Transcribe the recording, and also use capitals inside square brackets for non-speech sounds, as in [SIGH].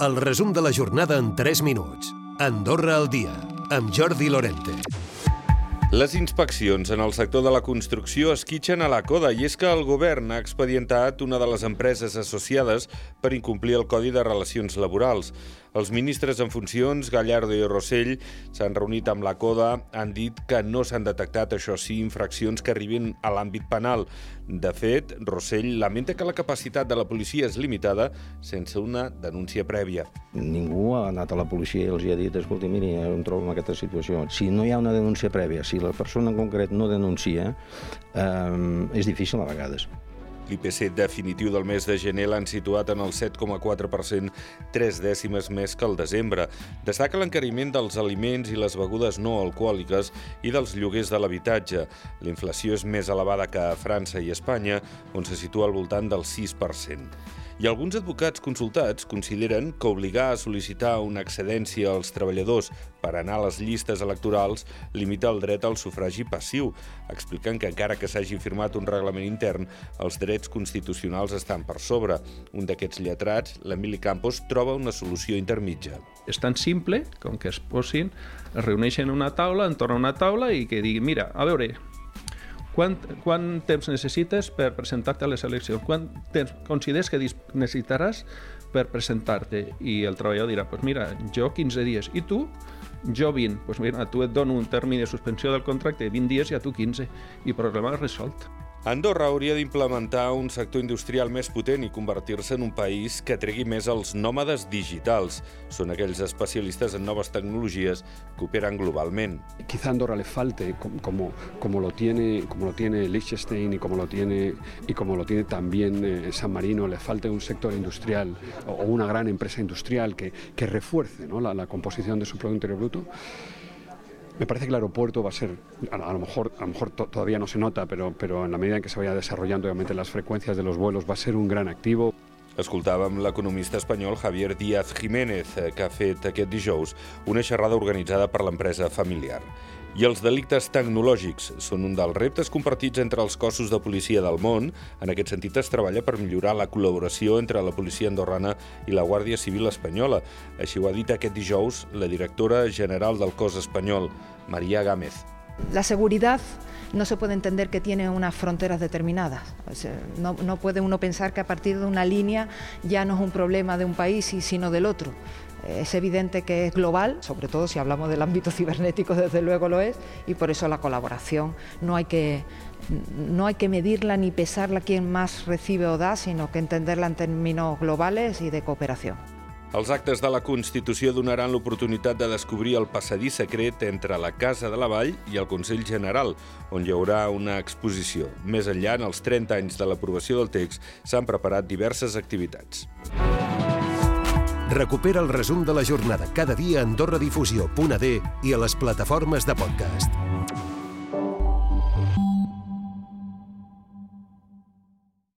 El resum de la jornada en 3 minuts. Andorra al dia, amb Jordi Lorente. Les inspeccions en el sector de la construcció esquitxen a la coda i és que el govern ha expedientat una de les empreses associades per incomplir el Codi de Relacions Laborals. Els ministres en funcions, Gallardo i Rossell, s'han reunit amb la CODA, han dit que no s'han detectat, això sí, infraccions que arribin a l'àmbit penal. De fet, Rossell lamenta que la capacitat de la policia és limitada sense una denúncia prèvia. Ningú ha anat a la policia i els ha dit escolti, miri, em trobo en aquesta situació. Si no hi ha una denúncia prèvia, si la persona en concret no denuncia, eh, és difícil a vegades. L'IPC definitiu del mes de gener l'han situat en el 7,4%, tres dècimes més que el desembre. Destaca l'encariment dels aliments i les begudes no alcohòliques i dels lloguers de l'habitatge. La inflació és més elevada que a França i Espanya, on se situa al voltant del 6% i alguns advocats consultats consideren que obligar a sol·licitar una excedència als treballadors per anar a les llistes electorals limita el dret al sufragi passiu, explicant que encara que s'hagi firmat un reglament intern, els drets constitucionals estan per sobre. Un d'aquests lletrats, l'Emili Campos, troba una solució intermitja. És tan simple com que es posin, es reuneixen en una taula, entorn a una taula i que diguin, mira, a veure, quant, quant temps necessites per presentar-te a les eleccions? Quant temps consideres que necessitaràs per presentar-te? I el treballador dirà, pues mira, jo 15 dies. I tu? Jo 20. Pues mira, tu et dono un termini de suspensió del contracte de 20 dies i a tu 15. I problema resolt. Andorra hauria d'implementar un sector industrial més potent i convertir-se en un país que tregui més els nòmades digitals. Són aquells especialistes en noves tecnologies que operen globalment. Quizá Andorra le falte, como, como, lo, tiene, como lo tiene Liechtenstein y como lo tiene, y como lo tiene también eh, San Marino, le falte un sector industrial o una gran empresa industrial que, que refuerce ¿no? la, la composición de su Producto Interior Bruto. Me parece que el aeropuerto va a ser, a, a lo mejor, a lo mejor to, todavía no se nota, pero, pero en la medida en que se vaya desarrollando obviamente las frecuencias de los vuelos va a ser un gran activo. Escoltàvem l'economista espanyol Javier Díaz Jiménez, que ha fet aquest dijous una xerrada organitzada per l'empresa familiar. I els delictes tecnològics són un dels reptes compartits entre els cossos de policia del món. En aquest sentit, es treballa per millorar la col·laboració entre la policia andorrana i la Guàrdia Civil espanyola. Així ho ha dit aquest dijous la directora general del cos espanyol, María Gámez. La seguridad no se puede entender que tiene unas fronteras determinadas. No, puede uno pensar que a partir de una línea ya no es un problema de un país, sino del otro. Es evidente que es global, sobre todo si hablamos del ámbito cibernético, [LAUGHS] desde luego lo es, y por eso la colaboración no hay que, no hay que medirla ni pesarla quién más recibe o da, sino que entenderla en términos globales y de cooperación. Els actes de la Constitució donaran l'oportunitat de descobrir el passadís secret entre la Casa de la Vall i el Consell General, on hi haurà una exposició. Més enllà, en els 30 anys de l'aprovació del text, s'han preparat diverses activitats. Recupera el resum de la jornada cada dia a AndorraDifusió.d i a les plataformes de podcast.